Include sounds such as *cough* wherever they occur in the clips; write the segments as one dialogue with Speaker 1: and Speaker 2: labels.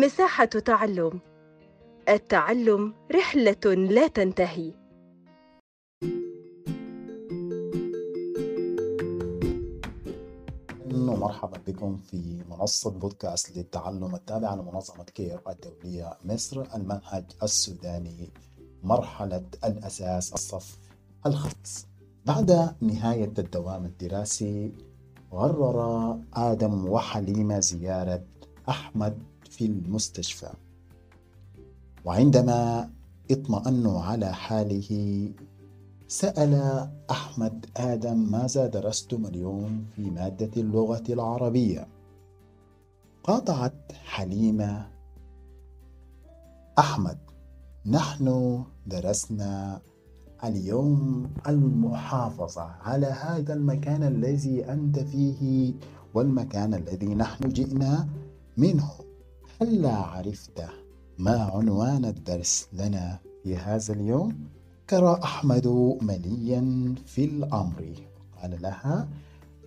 Speaker 1: مساحة تعلم. التعلم رحلة لا تنتهي.
Speaker 2: ومرحبا بكم في منصة بودكاست للتعلم التابعة لمنظمة كير الدولية مصر المنهج السوداني مرحلة الأساس الصف الخامس بعد نهاية الدوام الدراسي قرر آدم وحليمة زيارة أحمد في المستشفى. وعندما اطمأنوا على حاله سأل أحمد آدم ماذا درستم اليوم في مادة اللغة العربية. قاطعت حليمة أحمد نحن درسنا اليوم المحافظة على هذا المكان الذي أنت فيه والمكان الذي نحن جئنا منه. هلا عرفت ما عنوان الدرس لنا في هذا اليوم؟ كرى أحمد مليا في الأمر قال لها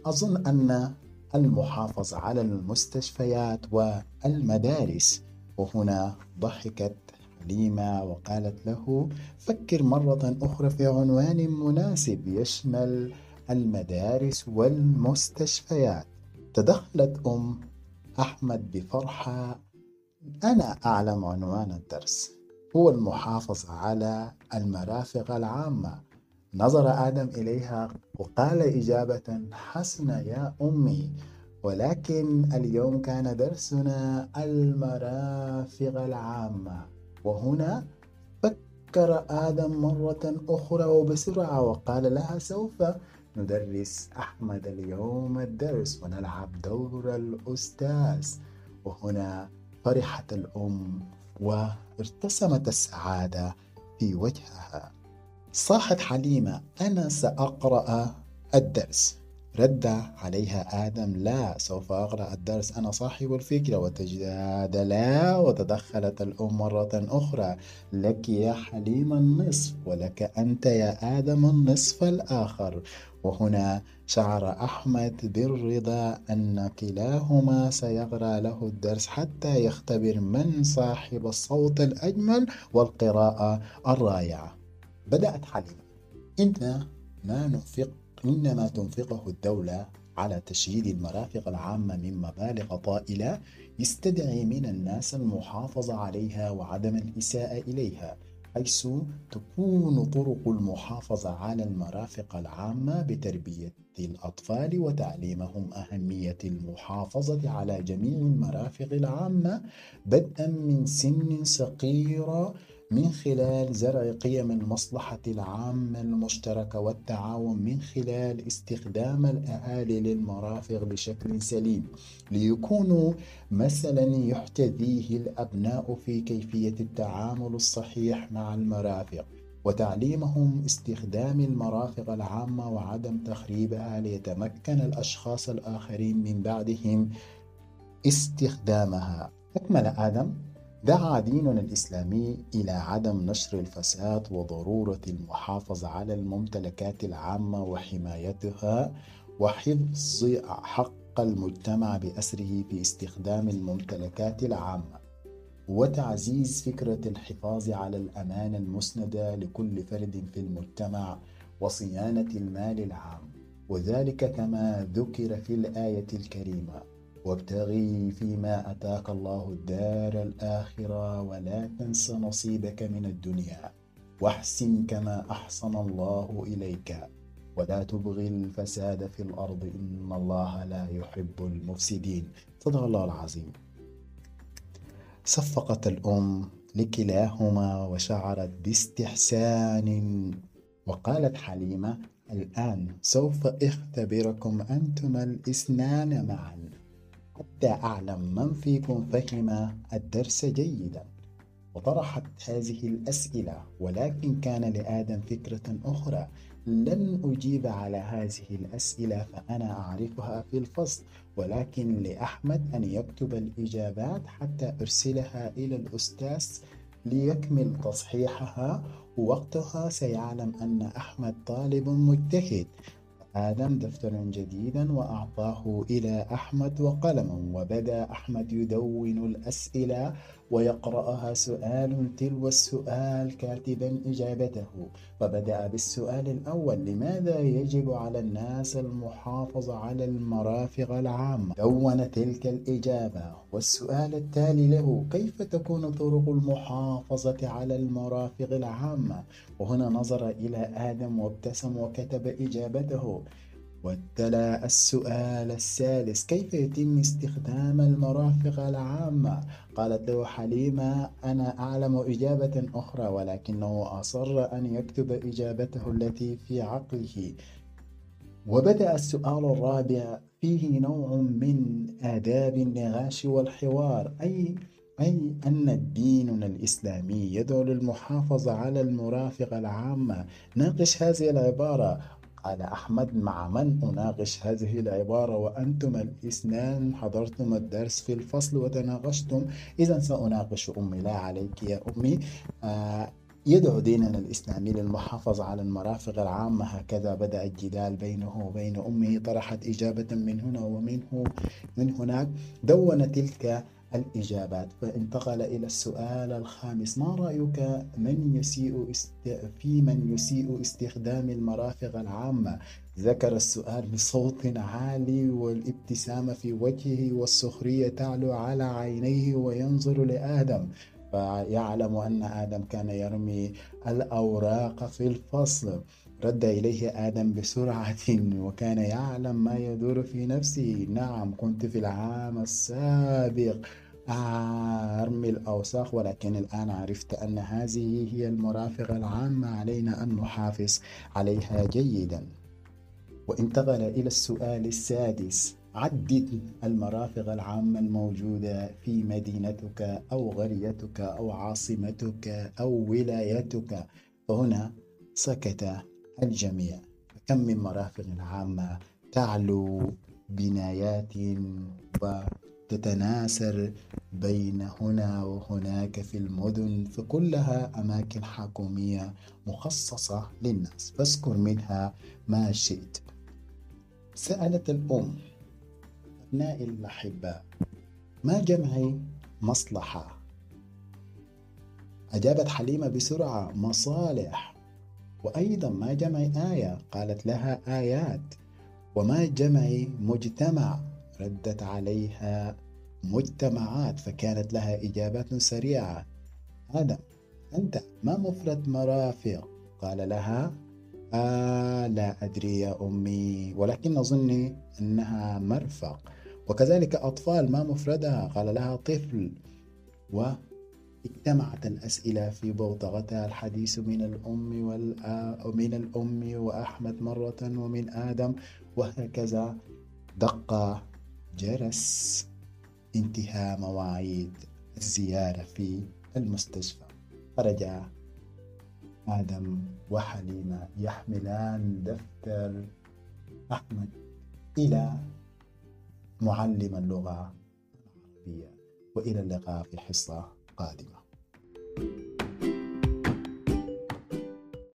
Speaker 2: أظن أن المحافظة على المستشفيات والمدارس وهنا ضحكت حليمة وقالت له فكر مرة أخرى في عنوان مناسب يشمل المدارس والمستشفيات تدخلت أم أحمد بفرحة أنا أعلم عنوان الدرس. هو المحافظة على المرافق العامة. نظر آدم إليها وقال إجابة حسنة يا أمي. ولكن اليوم كان درسنا المرافق العامة. وهنا فكر آدم مرة أخرى وبسرعة وقال لها سوف ندرس أحمد اليوم الدرس. ونلعب دور الأستاذ. وهنا فرحت الأم وارتسمت السعادة في وجهها. صاحت حليمة أنا سأقرأ الدرس. رد عليها آدم لا سوف أقرأ الدرس أنا صاحب الفكرة وتجادلا وتدخلت الأم مرة أخرى لك يا حليم النصف ولك أنت يا آدم النصف الآخر. وهنا شعر أحمد بالرضا أن كلاهما سيقرأ له الدرس حتى يختبر من صاحب الصوت الأجمل والقراءة الرائعة. بدأت حليمة. إننا ننفق إنما تنفقه الدولة على تشييد المرافق العامة من مبالغ طائلة يستدعي من الناس المحافظة عليها وعدم الإساءة إليها حيث تكون طرق المحافظة على المرافق العامة بتربية الأطفال وتعليمهم أهمية المحافظة على جميع المرافق العامة بدءا من سن صغيرة من خلال زرع قيم المصلحة العامة المشتركة والتعاون من خلال استخدام الأهالي للمرافق بشكل سليم ليكونوا مثلا يحتذيه الأبناء في كيفية التعامل الصحيح مع المرافق وتعليمهم استخدام المرافق العامة وعدم تخريبها ليتمكن الأشخاص الآخرين من بعدهم استخدامها. أكمل آدم. دعا ديننا الإسلامي إلى عدم نشر الفساد وضرورة المحافظة على الممتلكات العامة وحمايتها وحفظ حق المجتمع بأسره في استخدام الممتلكات العامة وتعزيز فكرة الحفاظ على الأمانة المسندة لكل فرد في المجتمع وصيانة المال العام وذلك كما ذكر في الآية الكريمة وابتغي فيما أتاك الله الدار الآخرة ولا تنس نصيبك من الدنيا. واحسن كما أحسن الله إليك. ولا تبغي الفساد في الأرض إن الله لا يحب المفسدين. صدق الله العظيم. صفقت الأم لكلاهما وشعرت باستحسان. وقالت حليمة الآن سوف اختبركم أنتما الإثنان معا. حتى أعلم من فيكم فهم الدرس جيدا. وطرحت هذه الأسئلة ولكن كان لآدم فكرة أخرى. لن أجيب على هذه الأسئلة فأنا أعرفها في الفصل. ولكن لأحمد أن يكتب الإجابات حتى أرسلها إلى الأستاذ ليكمل تصحيحها. ووقتها سيعلم أن أحمد طالب مجتهد. آدم دفترا جديدا وأعطاه إلى أحمد وقلما وبدأ أحمد يدون الأسئلة ويقرأها سؤال تلو السؤال كاتبا إجابته. فبدأ بالسؤال الأول لماذا يجب على الناس المحافظة على المرافق العامة؟ دون تلك الإجابة. والسؤال التالي له كيف تكون طرق المحافظة على المرافق العامة؟ وهنا نظر إلى آدم وابتسم وكتب إجابته. وتلا السؤال الثالث كيف يتم استخدام المرافق العامة؟ قالت له حليمة أنا أعلم إجابة أخرى ولكنه أصر أن يكتب إجابته التي في عقله. وبدأ السؤال الرابع فيه نوع من آداب النقاش والحوار أي أي أن ديننا الإسلامي يدعو للمحافظة على المرافق العامة. ناقش هذه العبارة. قال أحمد مع من أناقش هذه العبارة وأنتم الإثنان؟ حضرتم الدرس في الفصل وتناقشتم. إذا سأناقش أمي. لا عليك يا أمي. آه يدعو ديننا الإسلامي للمحافظة على المرافق العامة. هكذا بدأ الجدال بينه وبين أمه طرحت إجابة من هنا ومنه من هناك. دون تلك الإجابات. فانتقل إلى السؤال الخامس. ما رأيك من يسيء است... في من يسيء استخدام المرافق العامة؟ ذكر السؤال بصوت عالي والابتسامة في وجهه والسخرية تعلو على عينيه وينظر لآدم. فيعلم أن آدم كان يرمي الأوراق في الفصل. رد إليه آدم بسرعة *laughs* وكان يعلم ما يدور في نفسه. نعم كنت في العام السابق أرمي الأوساخ ولكن الآن عرفت أن هذه هي المرافقة العامة. علينا أن نحافظ عليها جيدا. وانتقل إلى السؤال السادس. عدد المرافق العامة الموجودة في مدينتك أو قريتك أو عاصمتك أو ولايتك. فهنا سكت الجميع. كم من مرافق عامة تعلو بنايات وتتناثر بين هنا وهناك في المدن فكلها أماكن حكومية مخصصة للناس. فاذكر منها ما شئت. سألت الأم أبنائي الأحباء ما جمع مصلحة؟ أجابت حليمة بسرعة مصالح. وأيضا ما جمع آية قالت لها آيات. وما جمع مجتمع ردت عليها مجتمعات فكانت لها إجابات سريعة. آدم أنت ما مفرد مرافق؟ قال لها آه لا أدري يا أمي ولكن أظن أنها مرفق. وكذلك أطفال ما مفردها؟ قال لها طفل. و اجتمعت الأسئلة في بوتغتها الحديث من الأم من الأم وأحمد مرة ومن آدم. وهكذا دق جرس انتهاء مواعيد الزيارة في المستشفى. فرجع آدم وحليمة يحملان دفتر أحمد إلى معلم اللغة العربية وإلى اللقاء في حصة قادمة